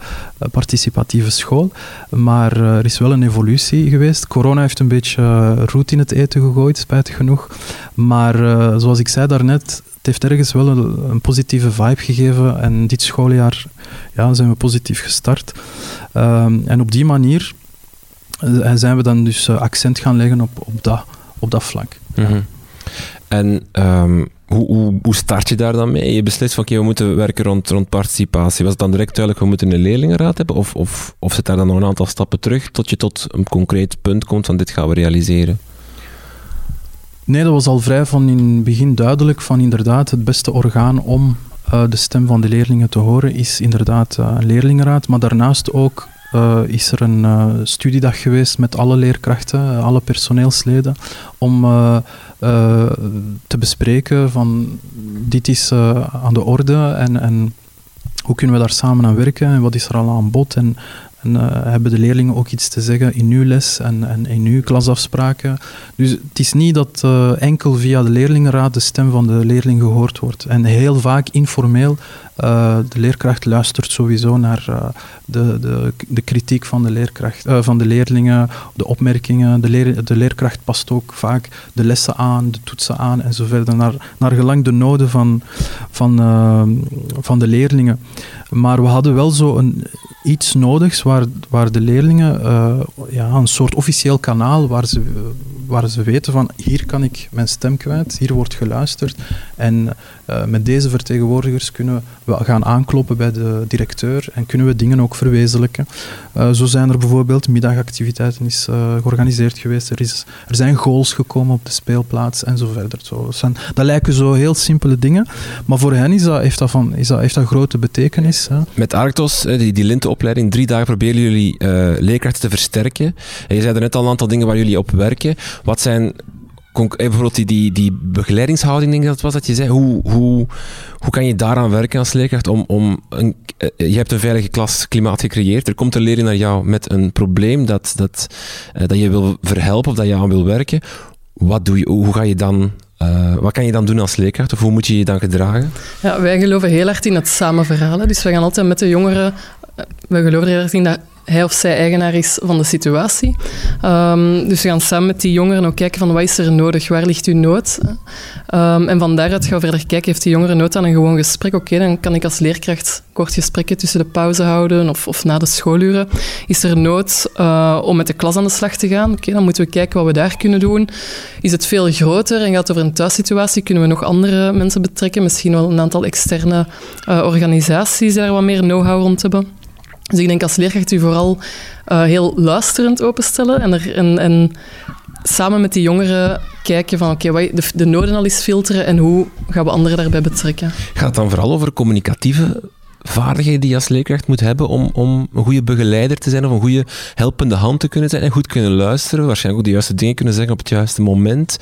participatieve school. Maar er is wel een evolutie geweest. Corona heeft een beetje roet in het eten gegooid, spijtig genoeg. Maar zoals ik zei daarnet, heeft ergens wel een, positieve vibe gegeven. En dit schooljaar ja, zijn we positief gestart. Ehm, en op die manier eh, zijn we dan dus eh, accent gaan leggen op, op, dat, op dat vlak. Mhm. En ehm, hoe, hoe, hoe start je daar dan mee? Je beslist van oké, we moeten werken rond, rond participatie. Was het dan direct duidelijk, we moeten een leerlingenraad hebben? Of, of, of zit daar dan nog een aantal stappen terug tot je tot een concreet punt komt van dit gaan we realiseren? Nee, dat was al vrij van in het begin duidelijk van inderdaad het beste orgaan om eh, de stem van de leerlingen te horen is inderdaad eh, een leerlingenraad. Maar daarnaast ook eh, is er een studiedag geweest met alle leerkrachten, alle personeelsleden, om te bespreken van dit is aan de orde en, en hoe kunnen we daar samen aan werken en wat is er al aan bod. En En uh, hebben de leerlingen ook iets te zeggen in uw les en, in uw klasafspraken. Dus het is niet dat uh, enkel via de leerlingenraad de stem van de leerling gehoord wordt. En heel vaak informeel, uh, de leerkracht luistert sowieso naar de, de, de kritiek van de, leerkracht, van de leerlingen, de opmerkingen. De, de leerkracht past ook vaak de lessen aan, de toetsen aan en zo verder, naar, naar gelang de noden van, van, van de leerlingen. Maar we hadden wel zo een, iets nodigs waar, waar de leerlingen ja, een soort officieel kanaal waar ze, waar ze weten van hier kan ik mijn stem kwijt, hier wordt geluisterd. En uh, met deze vertegenwoordigers kunnen we gaan aankloppen bij de directeur en kunnen we dingen ook verwezenlijken. Uh, zo zijn er bijvoorbeeld middagactiviteiten is, georganiseerd geweest, er, is, er zijn goals gekomen op de speelplaats en zo verder. Zo, dat, lijken zo heel simpele dingen, maar voor hen is dat, heeft, dat van, is dat, heeft dat grote betekenis. Hè. Met Arctos, die, die drie dagen proberen jullie leerkrachten te versterken. En je zei er net al een aantal dingen waar jullie op werken. Wat zijn eh, bijvoorbeeld die, die, die begeleidingshouding, denk ik was dat je zei. Hoe, hoe, hoe kan je daaraan werken als leerkracht? Om, om een, uh, je hebt een veilige klasklimaat gecreëerd. Er komt een leerling naar jou met een probleem dat, dat, uh, dat je wil verhelpen of dat je aan wil werken. Wat doe je, hoe ga je dan wat kan je dan doen als leerkracht of hoe moet je je dan gedragen? Ja, wij geloven heel hard in het samenverhalen. Dus we gaan altijd met de jongeren... We geloven heel erg in dat hij of zij eigenaar is van de situatie. Um, dus we gaan samen met die jongeren ook kijken van wat is er nodig, waar ligt uw nood? Um, en van daaruit gaan we verder kijken, heeft die jongere nood aan een gewoon gesprek? Oké, dan kan ik als leerkracht kort gesprekken tussen de pauze houden of, of na de schooluren. Is er nood uh, om met de klas aan de slag te gaan? Oké, dan moeten we kijken wat we daar kunnen doen. Is het veel groter en gaat het over een thuissituatie? Kunnen we nog andere mensen betrekken? Misschien wel een aantal externe uh, organisaties die daar wat meer know-how rond hebben. Dus ik denk als leerkracht u vooral uh, heel luisterend openstellen en, er, en, en samen met die jongeren kijken van oké, okay, de, de noden al eens filteren en hoe gaan we anderen daarbij betrekken. Gaat het dan vooral over communicatieve vaardigheden die je als leerkracht moet hebben om, om een goede begeleider te zijn of een goede helpende hand te kunnen zijn en goed kunnen luisteren, waarschijnlijk ook de juiste dingen kunnen zeggen op het juiste moment.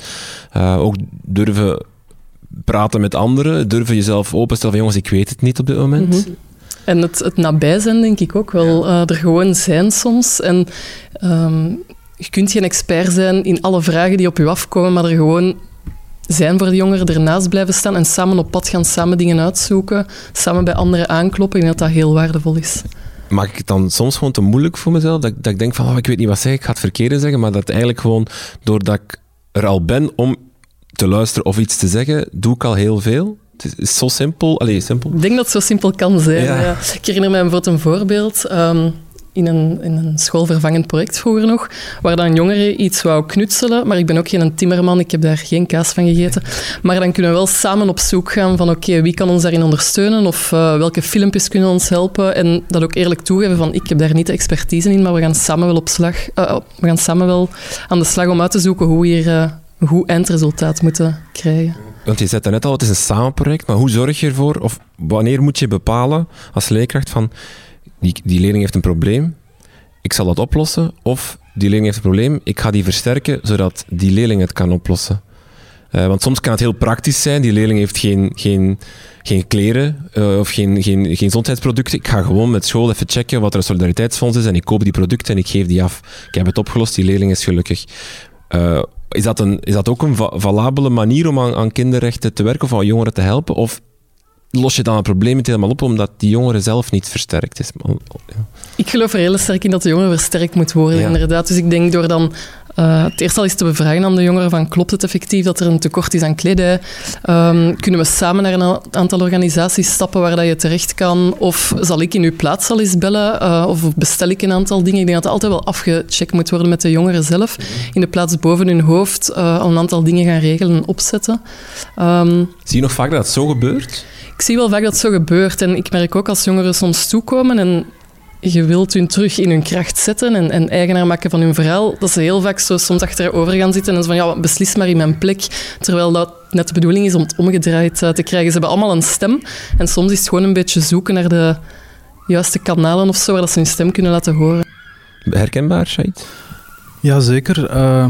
Uh, ook durven praten met anderen, durven jezelf openstellen van jongens, ik weet het niet op dit moment. Mm -hmm. En het, het nabij zijn, denk ik ook wel. Uh, er gewoon zijn soms. En um, je kunt geen expert zijn in alle vragen die op je afkomen, maar er gewoon zijn voor de jongeren, ernaast blijven staan en samen op pad gaan, samen dingen uitzoeken, samen bij anderen aankloppen. Ik denk dat dat heel waardevol is. Maak ik het dan soms gewoon te moeilijk voor mezelf? Dat, dat ik denk van, oh, ik weet niet wat zeggen, ik ga het verkeerde zeggen, maar dat eigenlijk gewoon, doordat ik er al ben om te luisteren of iets te zeggen, doe ik al heel veel? Het is zo simpel. Allee, simpel. Ik denk dat het zo simpel kan zijn. Ja. Ja. Ik herinner me bijvoorbeeld een voorbeeld. Um, in een, in een schoolvervangend project vroeger nog, waar dan jongeren iets wou knutselen, maar ik ben ook geen timmerman, ik heb daar geen kaas van gegeten. Maar dan kunnen we wel samen op zoek gaan van oké, okay, wie kan ons daarin ondersteunen of uh, welke filmpjes kunnen ons helpen en dat ook eerlijk toegeven van ik heb daar niet de expertise in, maar we gaan samen wel op slag, uh, we gaan samen wel aan de slag om uit te zoeken hoe we hier uh, een goed eindresultaat moeten krijgen. Want je zei net al, het is een samenproject, maar hoe zorg je ervoor, of wanneer moet je bepalen als leerkracht van, die, die leerling heeft een probleem, ik zal dat oplossen, of die leerling heeft een probleem, ik ga die versterken, zodat die leerling het kan oplossen. Uh, want soms kan het heel praktisch zijn, die leerling heeft geen, geen, geen kleren uh, of geen, geen, geen gezondheidsproducten. Ik ga gewoon met school even checken wat er een solidariteitsfonds is en ik koop die producten en ik geef die af. Ik heb het opgelost, die leerling is gelukkig. Uh, is dat, een, is dat ook een valabele manier om aan, aan kinderrechten te werken of aan jongeren te helpen? Of los je dan het probleem niet helemaal op omdat die jongere zelf niet versterkt is? Ja. Ik geloof er heel sterk in dat de jongere versterkt moet worden, ja. inderdaad. Dus ik denk door dan uh, het eerst al eens te bevragen aan de jongeren van klopt het effectief dat er een tekort is aan kledij? Um, kunnen we samen naar een aantal organisaties stappen waar dat je terecht kan? Of zal ik in uw plaats al eens bellen? Uh, of bestel ik een aantal dingen? Ik denk dat het altijd wel afgecheckt moet worden met de jongeren zelf. In de plaats boven hun hoofd uh, al een aantal dingen gaan regelen en opzetten. Um, Zie je nog vaak dat het zo gebeurt? Ik zie wel vaak dat het zo gebeurt. En ik merk ook als jongeren soms toekomen en je wilt hun terug in hun kracht zetten en, en, eigenaar maken van hun verhaal, dat ze heel vaak zo soms achterover gaan zitten en zo van ja, beslis maar in mijn plek. Terwijl dat net de bedoeling is om het omgedraaid uh, te krijgen. Ze hebben allemaal een stem en soms is het gewoon een beetje zoeken naar de juiste kanalen of zo, waar dat ze hun stem kunnen laten horen. Herkenbaar, Shahid? Ja, zeker. Uh,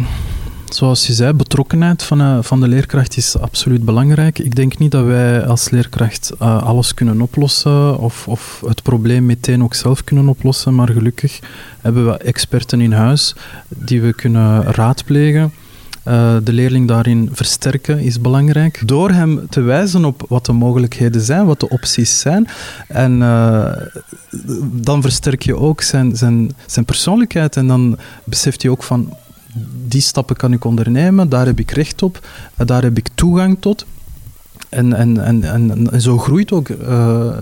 zoals je zei, betrokkenheid van, uh, van de leerkracht is absoluut belangrijk. Ik denk niet dat wij als leerkracht uh, alles kunnen oplossen of, of het probleem meteen ook zelf kunnen oplossen, maar gelukkig hebben we experten in huis die we kunnen raadplegen. Uh, de leerling daarin versterken is belangrijk. Door hem te wijzen op wat de mogelijkheden zijn, wat de opties zijn. En dan versterk je ook zijn, zijn, zijn persoonlijkheid en dan beseft hij ook van die stappen kan ik ondernemen, daar heb ik recht op, daar heb ik toegang tot. En, en, en, en, zo groeit ook uh,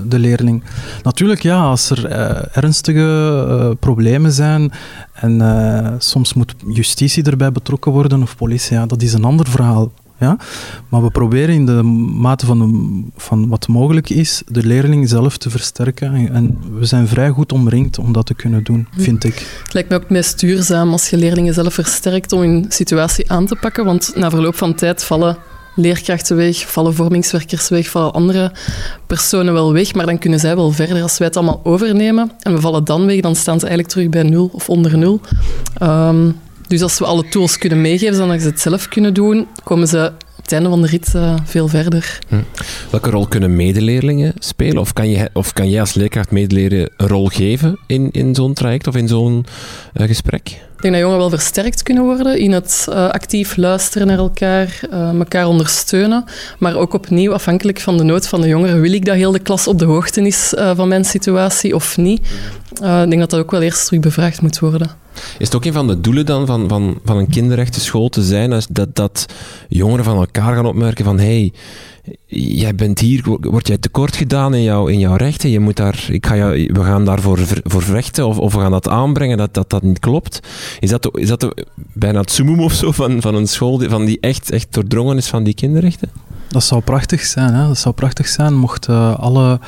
de leerling. Natuurlijk, ja, als er uh, ernstige problemen zijn en soms moet justitie erbij betrokken worden of politie, ja, dat is een ander verhaal. Ja? Maar we proberen in de mate van, de, van wat mogelijk is, de leerling zelf te versterken. En, en, we zijn vrij goed omringd om dat te kunnen doen, hm. vind ik. Het lijkt me ook het meest duurzaam als je leerlingen zelf versterkt om hun situatie aan te pakken. Want na verloop van tijd vallen leerkrachten weg, vallen vormingswerkers weg, vallen andere personen wel weg, maar dan kunnen zij wel verder als wij het allemaal overnemen. En we vallen dan weg, dan staan ze eigenlijk terug bij nul of onder nul. Um, dus als we alle tools kunnen meegeven, zodat ze het zelf kunnen doen, komen ze op het einde van de rit uh, veel verder. Hm. Welke rol kunnen medeleerlingen spelen? Of kan, je, of kan jij als leerkracht medeleren een rol geven in, in zo'n traject of in zo'n uh, gesprek? Ik denk dat jongeren wel versterkt kunnen worden in het uh, actief luisteren naar elkaar, elkaar ondersteunen. Maar ook opnieuw, afhankelijk van de nood van de jongeren, wil ik dat heel de klas op de hoogte is van mijn situatie of niet. ik denk dat dat ook wel eerst terug bevraagd moet worden. Is het ook een van de doelen dan van, van, van een kinderrechtenschool te zijn, dat, dat jongeren van elkaar gaan opmerken van hey, jij bent hier, word jij tekort gedaan in, jou, in jouw rechten, je moet daar, ik ga jou, we gaan daarvoor voor vechten of, of we gaan dat aanbrengen dat, dat dat niet klopt. Is dat, is dat bijna het summum of zo van, van een school die, van die echt, echt doordrongen is van die kinderrechten? Dat zou prachtig zijn. Hè? Dat zou prachtig zijn mochten uh, alle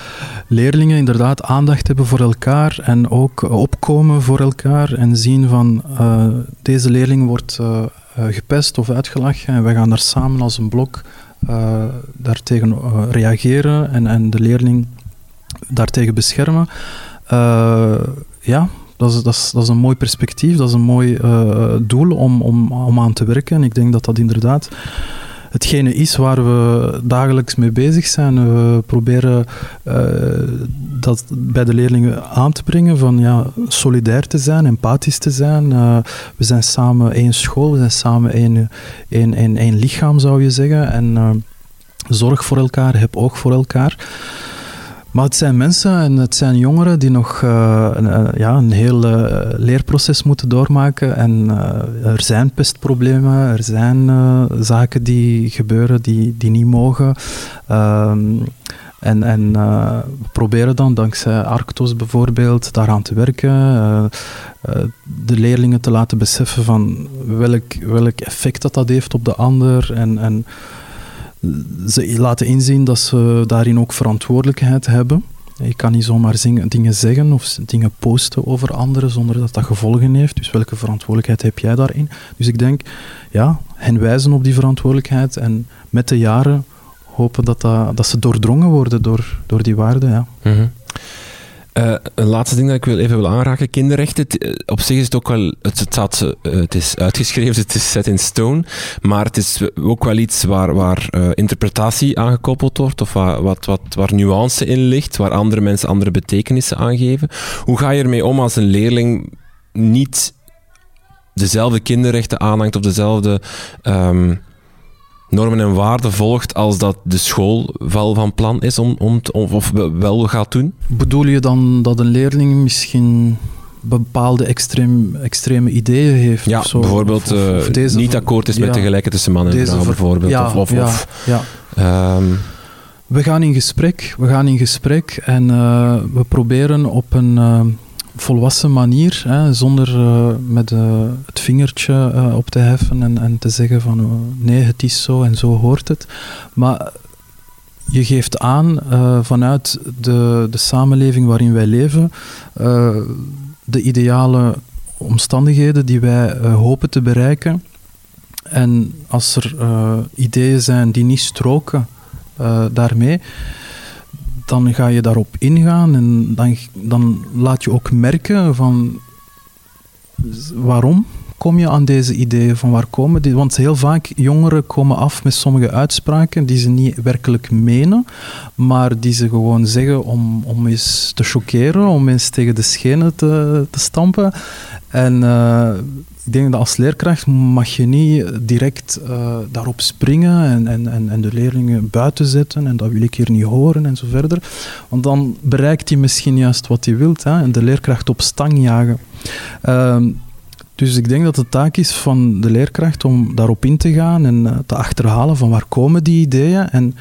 leerlingen inderdaad aandacht hebben voor elkaar en ook opkomen voor elkaar en zien van uh, deze leerling wordt gepest of uitgelachen en wij gaan daar samen als een blok daartegen reageren en, en de leerling daartegen beschermen. ja, dat is, dat, is, dat is een mooi perspectief, dat is een mooi doel om, om, om aan te werken. En ik denk dat dat inderdaad hetgene is waar we dagelijks mee bezig zijn. We proberen uh, dat bij de leerlingen aan te brengen van ja, solidair te zijn, empathisch te zijn. Uh, we zijn samen één school, we zijn samen één, één, één, één lichaam zou je zeggen. En uh, zorg voor elkaar, heb oog voor elkaar. Maar het zijn mensen en het zijn jongeren die nog uh, een, ja, een heel uh, leerproces moeten doormaken. En er zijn pestproblemen, er zijn zaken die gebeuren die, die niet mogen. Ehm, en, en we proberen dan dankzij Arctos bijvoorbeeld daaraan te werken. de leerlingen te laten beseffen van welk, welk effect dat, dat heeft op de ander. En, en ze laten inzien dat ze daarin ook verantwoordelijkheid hebben. Je kan niet zomaar dingen zeggen of dingen posten over anderen zonder dat dat gevolgen heeft. Dus welke verantwoordelijkheid heb jij daarin? Dus ik denk, ja, hen wijzen op die verantwoordelijkheid en met de jaren hopen dat, dat, ze doordrongen worden door, door die waarden. Ja. Mm uh, een laatste ding dat ik even wil aanraken. Kinderrechten, eh, op zich is het ook wel, het, het is uitgeschreven, [LAUGHS] het is set in stone, maar het is ook wel iets waar, waar uh, interpretatie aangekoppeld wordt, of waar, wat, wat, waar nuance in ligt, waar andere mensen andere betekenissen aangeven. Hoe ga je ermee om als een leerling niet dezelfde kinderrechten aanhangt of dezelfde... Um, normen en waarden volgt als dat de school wel van plan is om, om, of wel gaat doen? Bedoel je dan dat een leerling misschien bepaalde extreem, extreme ideeën heeft. Ja, zo, bijvoorbeeld of, of uh, niet akkoord is met de gelijkheid tussen man en vrouw, bijvoorbeeld. Ja, of, of, ja, of ja. Um, we gaan in gesprek, we gaan in gesprek en uh, we proberen op een uh, volwassen manier, hè, zonder uh, met uh, het vingertje uh, op te heffen en, en te zeggen van nee, het is zo en zo hoort het. Maar je geeft aan vanuit de, de samenleving waarin wij leven, de ideale omstandigheden die wij hopen te bereiken. En als er ideeën zijn die niet stroken daarmee, dan ga je daarop ingaan en dan, dan laat je ook merken van waarom kom je aan deze ideeën? Van waar komen die? Want heel vaak jongeren komen af met sommige uitspraken die ze niet werkelijk menen, maar die ze gewoon zeggen om, om eens te choqueren, om eens tegen de schenen te, te stampen. En uh, ik denk dat als leerkracht mag je niet direct uh, daarop springen en, en, en de leerlingen buiten zetten en dat wil ik hier niet horen en zo verder. Want dan bereikt hij misschien juist wat hij wilt hè, en de leerkracht op stang jagen. Uh, dus ik denk dat het taak is van de leerkracht om daarop in te gaan en uh, te achterhalen van waar komen die ideeën en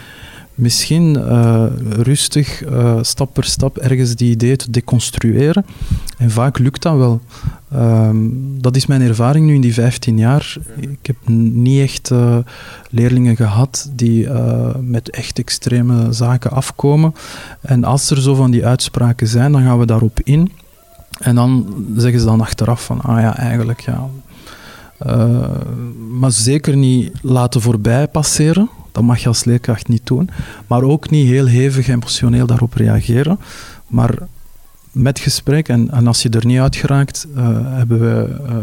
misschien uh, rustig, uh, stap per stap, ergens die ideeën te deconstrueren. En vaak lukt dat wel. Um, dat is mijn ervaring nu in die 15 jaar. Ik heb niet echt uh, leerlingen gehad die met echt extreme zaken afkomen. En als er zo van die uitspraken zijn, dan gaan we daarop in. En dan zeggen ze dan achteraf van, ah ja, eigenlijk ja. maar zeker niet laten voorbij passeren. Dat mag je als leerkracht niet doen. Maar ook niet heel hevig emotioneel daarop reageren. Maar met gesprek, en, en als je er niet uit geraakt, uh, hebben we uh,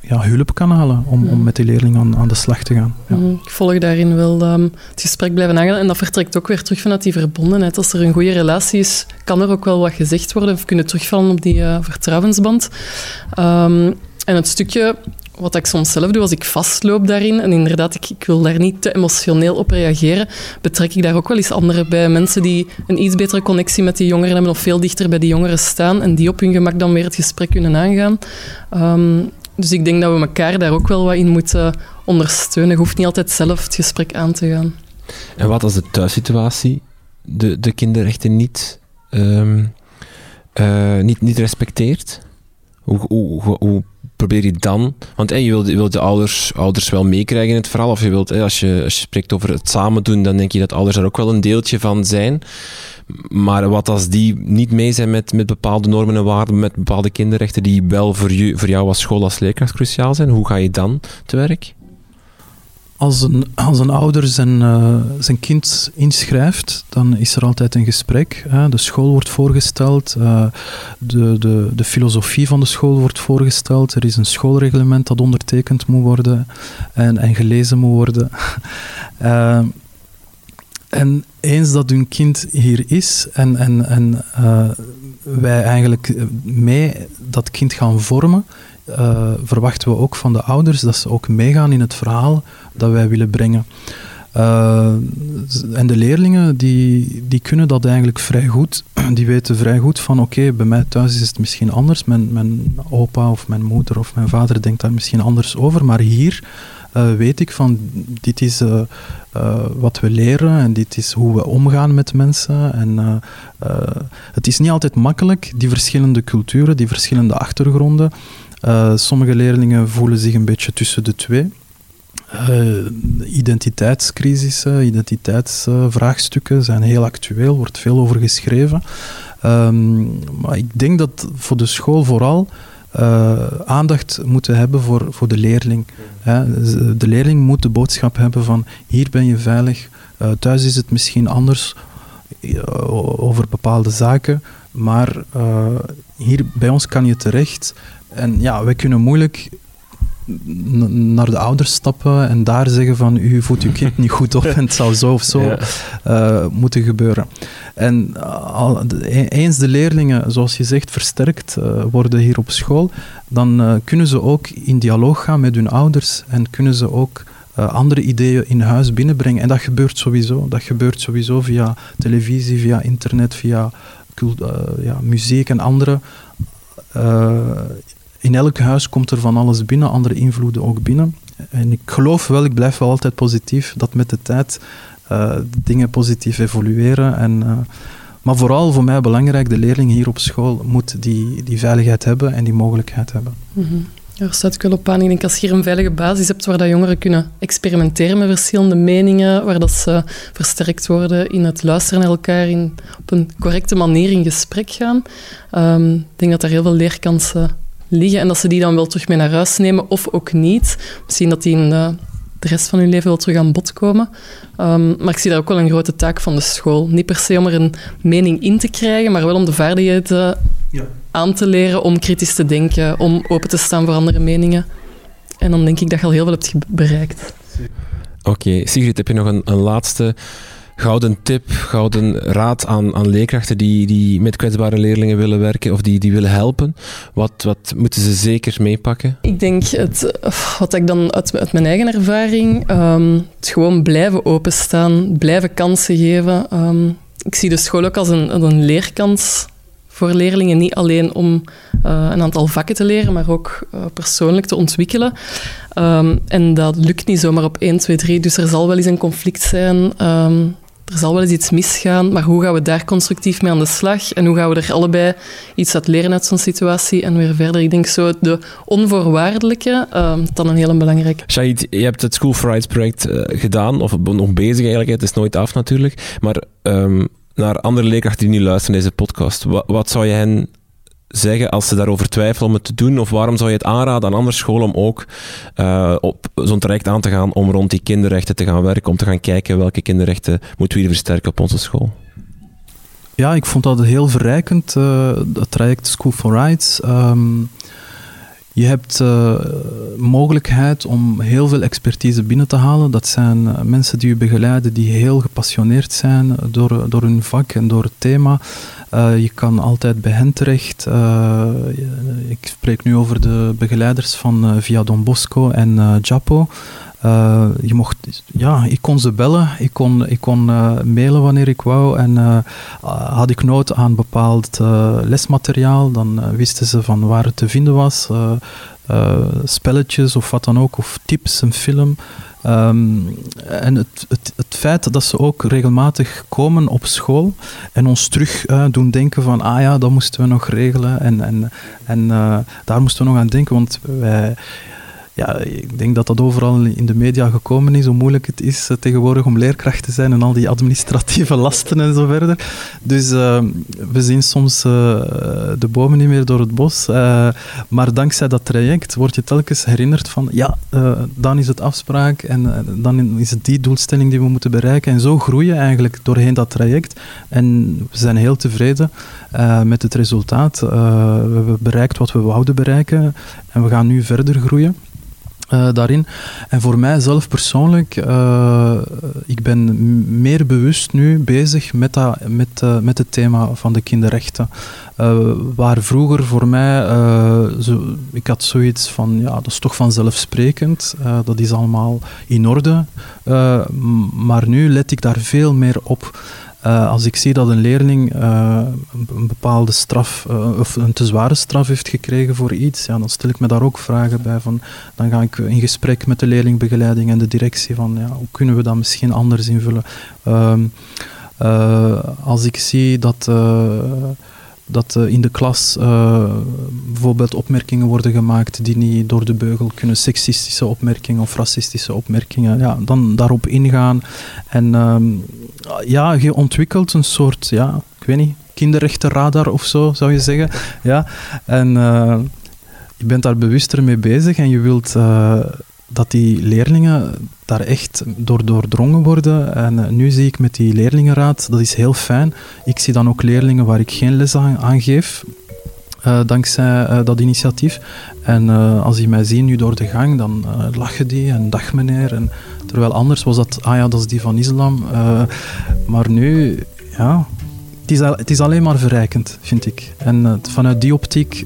ja, hulpkanalen om, mm. om met die leerling aan, aan de slag te gaan. Ja. Mm, ik volg daarin wel um, het gesprek blijven aangaan. En dat vertrekt ook weer terug vanuit die verbondenheid. Als er een goede relatie is, kan er ook wel wat gezegd worden of kunnen terugvallen op die uh, vertrouwensband. Um, en het stukje wat ik soms zelf doe als ik vastloop daarin, en inderdaad, ik, ik, wil daar niet te emotioneel op reageren, betrek ik daar ook wel eens anderen bij. Mensen die een iets betere connectie met die jongeren hebben of veel dichter bij die jongeren staan en die op hun gemak dan weer het gesprek kunnen aangaan. Um, dus ik denk dat we elkaar daar ook wel wat in moeten ondersteunen. Je hoeft niet altijd zelf het gesprek aan te gaan. En wat als de thuissituatie de, de kinderrechten niet, um, niet, niet respecteert? Hoe, hoe, hoe, probeer je dan, want hey, je wilt, wilt de ouders, ouders wel meekrijgen in het verhaal, of je wilt, als, je, als je spreekt over het samen doen, dan denk je dat ouders er ook wel een deeltje van zijn. Maar wat als die niet mee zijn met, met bepaalde normen en waarden, met bepaalde kinderrechten die wel voor, je, voor jou als school, als leerkracht cruciaal zijn, hoe ga je dan te werk? Als een, als een ouder zijn, uh, zijn kind inschrijft, dan is er altijd een gesprek. Hè. De school wordt voorgesteld, uh, de, de, de filosofie van de school wordt voorgesteld. Er is een schoolreglement dat ondertekend moet worden en, en gelezen moet worden. uh, [LAUGHS] en eens dat hun kind hier is en, en, en wij eigenlijk mee dat kind gaan vormen, uh, verwachten we ook van de ouders dat ze ook meegaan in het verhaal dat wij willen brengen. Uh, en de leerlingen die, die kunnen dat eigenlijk vrij goed. [CLEARS THROAT] Die weten vrij goed van oké, bij mij thuis is het misschien anders. Mijn, mijn opa of mijn moeder of mijn vader denkt daar misschien anders over. Maar hier uh, weet ik van dit is wat we leren en dit is hoe we omgaan met mensen. En het is niet altijd makkelijk, die verschillende culturen, die verschillende achtergronden. Uh, sommige leerlingen voelen zich een beetje tussen de twee. Uh, identiteitscrisissen, identiteitsvraagstukken zijn heel actueel, wordt veel over geschreven. Um, maar ik denk dat voor de school vooral uh, aandacht moeten hebben voor, voor de leerling. De leerling moet de boodschap hebben van hier ben je veilig, thuis is het misschien anders over bepaalde zaken, maar hier bij ons kan je terecht en ja, wij kunnen moeilijk naar de ouders stappen en daar zeggen van u voedt uw kind niet goed op en het zou zo of zo uh, moeten gebeuren. En uh, eens de leerlingen, zoals je zegt, versterkt uh, worden hier op school, dan kunnen ze ook in dialoog gaan met hun ouders en kunnen ze ook andere ideeën in huis binnenbrengen. En dat gebeurt sowieso. Dat gebeurt sowieso via televisie, via internet, via ja, muziek en andere in elk huis komt er van alles binnen, andere invloeden ook binnen. En ik geloof wel, ik blijf wel altijd positief, dat met de tijd uh, dingen positief evolueren. En, maar vooral voor mij belangrijk, de leerling hier op school moet die, die veiligheid hebben en die mogelijkheid hebben. -hmm. Daar staat ik wel op aan. Ik denk als je hier een veilige basis hebt waar dat jongeren kunnen experimenteren met verschillende meningen, waar dat ze versterkt worden in het luisteren naar elkaar, in, op een correcte manier in gesprek gaan, um, ik denk dat daar heel veel leerkansen liggen en dat ze die dan wel terug mee naar huis nemen of ook niet. Misschien dat die in de rest van hun leven wel terug aan bod komen. Um, maar ik zie daar ook wel een grote taak van de school. Niet per se om er een mening in te krijgen, maar wel om de vaardigheden ja. aan te leren om kritisch te denken, om open te staan voor andere meningen. En dan denk ik dat je al heel veel hebt bereikt. Oké, Sigrid, heb je nog een, een laatste gouden tip, gouden raad aan, aan leerkrachten die, die met kwetsbare leerlingen willen werken of die, die willen helpen? Wat, wat moeten ze zeker meepakken? Ik denk, het, wat ik dan uit, uit mijn eigen ervaring, um, het gewoon blijven openstaan, blijven kansen geven. Um, ik zie de school ook als een, een leerkans voor leerlingen. Niet alleen om uh, een aantal vakken te leren, maar ook uh, persoonlijk te ontwikkelen. Um, en dat lukt niet zomaar op 1, 2, 3. Dus er zal wel eens een conflict zijn. Er zal wel eens iets misgaan, maar hoe gaan we daar constructief mee aan de slag? En hoe gaan we er allebei iets uit leren uit zo'n situatie en weer verder? Ik denk zo de onvoorwaardelijke, uh, dan een hele belangrijke. Shahid, je hebt het School for Rights project uh, gedaan, of nog bezig eigenlijk, het is nooit af natuurlijk. Maar um, naar andere leerkrachten die nu luisteren deze podcast, wat, wat zou je hen zeggen als ze daarover twijfelen om het te doen? Of waarom zou je het aanraden aan andere scholen om ook uh, op zo'n traject aan te gaan om rond die kinderrechten te gaan werken, om te gaan kijken welke kinderrechten moeten we hier versterken op onze school? Ja, ik vond dat heel verrijkend, uh, het traject School for Rights. Um, je hebt uh, mogelijkheid om heel veel expertise binnen te halen. Dat zijn mensen die u begeleiden die heel gepassioneerd zijn door, door hun vak en door het thema. Uh, je kan altijd bij hen terecht. ik spreek nu over de begeleiders van Via Don Bosco en Japo. Je mocht, ja, ik kon ze bellen, ik kon, ik kon mailen wanneer ik wou. En had ik nood aan bepaald lesmateriaal, dan wisten ze van waar het te vinden was. spelletjes of wat dan ook, of tips, een film. Um, en het, het, feit dat ze ook regelmatig komen op school en ons terug doen denken van, ah ja, dat moesten we nog regelen en, en, en daar moesten we nog aan denken, want wij ja, ik denk dat dat overal in de media gekomen is, hoe moeilijk het is uh, tegenwoordig om leerkracht te zijn en al die [LAUGHS] administratieve lasten en zo verder. Dus uh, we zien soms uh, de bomen niet meer door het bos. maar dankzij dat traject word je telkens herinnerd van, ja, dan is het afspraak en dan is het die doelstelling die we moeten bereiken. En zo groeien eigenlijk doorheen dat traject. En we zijn heel tevreden met het resultaat. we hebben bereikt wat we wouden bereiken en we gaan nu verder groeien. Uh, daarin. En voor mij zelf persoonlijk, uh, ik ben meer bewust nu bezig met, dat, met, uh, met het thema van de kinderrechten. waar vroeger voor mij, zo, ik had zoiets van, ja, dat is toch vanzelfsprekend, dat is allemaal in orde. maar nu let ik daar veel meer op. Uh, als ik zie dat een leerling uh, een bepaalde straf uh, of een te zware straf heeft gekregen voor iets, ja, dan stel ik me daar ook vragen bij. Van, dan ga ik in gesprek met de leerlingbegeleiding en de directie van ja, hoe kunnen we dat misschien anders invullen. Ehm, als ik zie dat dat uh, in de klas uh, bijvoorbeeld opmerkingen worden gemaakt die niet door de beugel kunnen, seksistische opmerkingen of racistische opmerkingen, ja, dan daarop ingaan. En uh, ja, je ontwikkelt een soort, ja, ik weet niet, kinderrechtenradar of zo, zou je zeggen. Ja. En eh, je bent daar bewuster mee bezig en je wilt dat die leerlingen daar echt door doordrongen worden. En uh, nu zie ik met die leerlingenraad, dat is heel fijn. Ik zie dan ook leerlingen waar ik geen les aan, geef. Uh, dankzij uh, dat initiatief. En als die mij zien nu door de gang, dan lachen die en dag meneer. En, terwijl anders was dat, ah ja, dat is die van islam. maar nu, ja, het is, alleen maar verrijkend, vind ik. En vanuit die optiek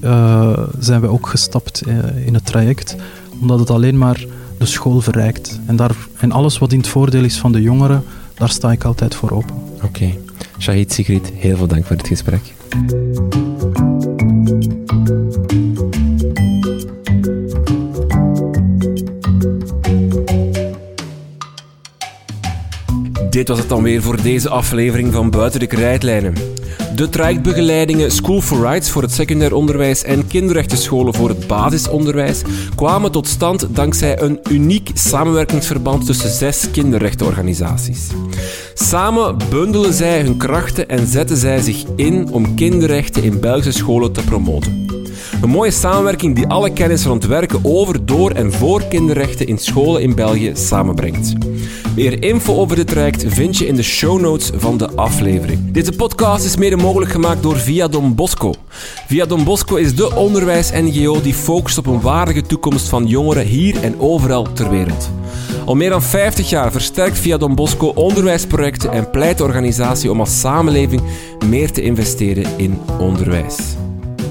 zijn we ook gestapt in het traject omdat het alleen maar de school verrijkt. En, daar, en alles wat in het voordeel is van de jongeren, daar sta ik altijd voor open. Oké. Shahid Sigrid, heel veel dank voor het gesprek. Dit was het dan weer voor deze aflevering van Buiten de Krijtlijnen. De trajectbegeleidingen School for Rights voor het secundair onderwijs en kinderrechtenscholen voor het basisonderwijs kwamen tot stand dankzij een uniek samenwerkingsverband tussen zes kinderrechtenorganisaties. Samen bundelen zij hun krachten en zetten zij zich in om kinderrechten in Belgische scholen te promoten. Een mooie samenwerking die alle kennis rond werken over, door en voor kinderrechten in scholen in België samenbrengt. Meer info over dit traject vind je in de show notes van de aflevering. Deze podcast is mede mogelijk gemaakt door Via Don Bosco. Via Don Bosco is de onderwijs-NGO die focust op een waardige toekomst van jongeren hier en overal ter wereld. Al meer dan 50 jaar versterkt Via Don Bosco onderwijsprojecten en pleit de organisatie om als samenleving meer te investeren in onderwijs.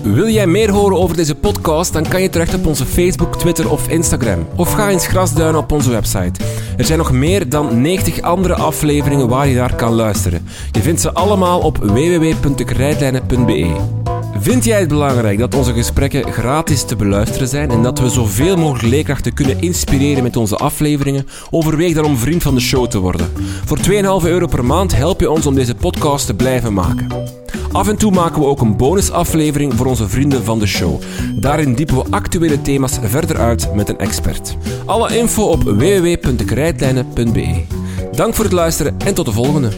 Wil jij meer horen over deze podcast, dan kan je terecht op onze Facebook, Twitter of Instagram. Of ga eens grasduinen op onze website. Er zijn nog meer dan 90 andere afleveringen waar je naar kan luisteren. Je vindt ze allemaal op www.dekrijtlijnen.be. Vind jij het belangrijk dat onze gesprekken gratis te beluisteren zijn en dat we zoveel mogelijk leerkrachten kunnen inspireren met onze afleveringen? Overweeg dan om vriend van de show te worden. Voor 2,5 euro per maand help je ons om deze podcast te blijven maken. Af en toe maken we ook een bonusaflevering voor onze vrienden van de show. Daarin diepen we actuele thema's verder uit met een expert. Alle info op www.dekrijtlijnen.be. Dank voor het luisteren en tot de volgende.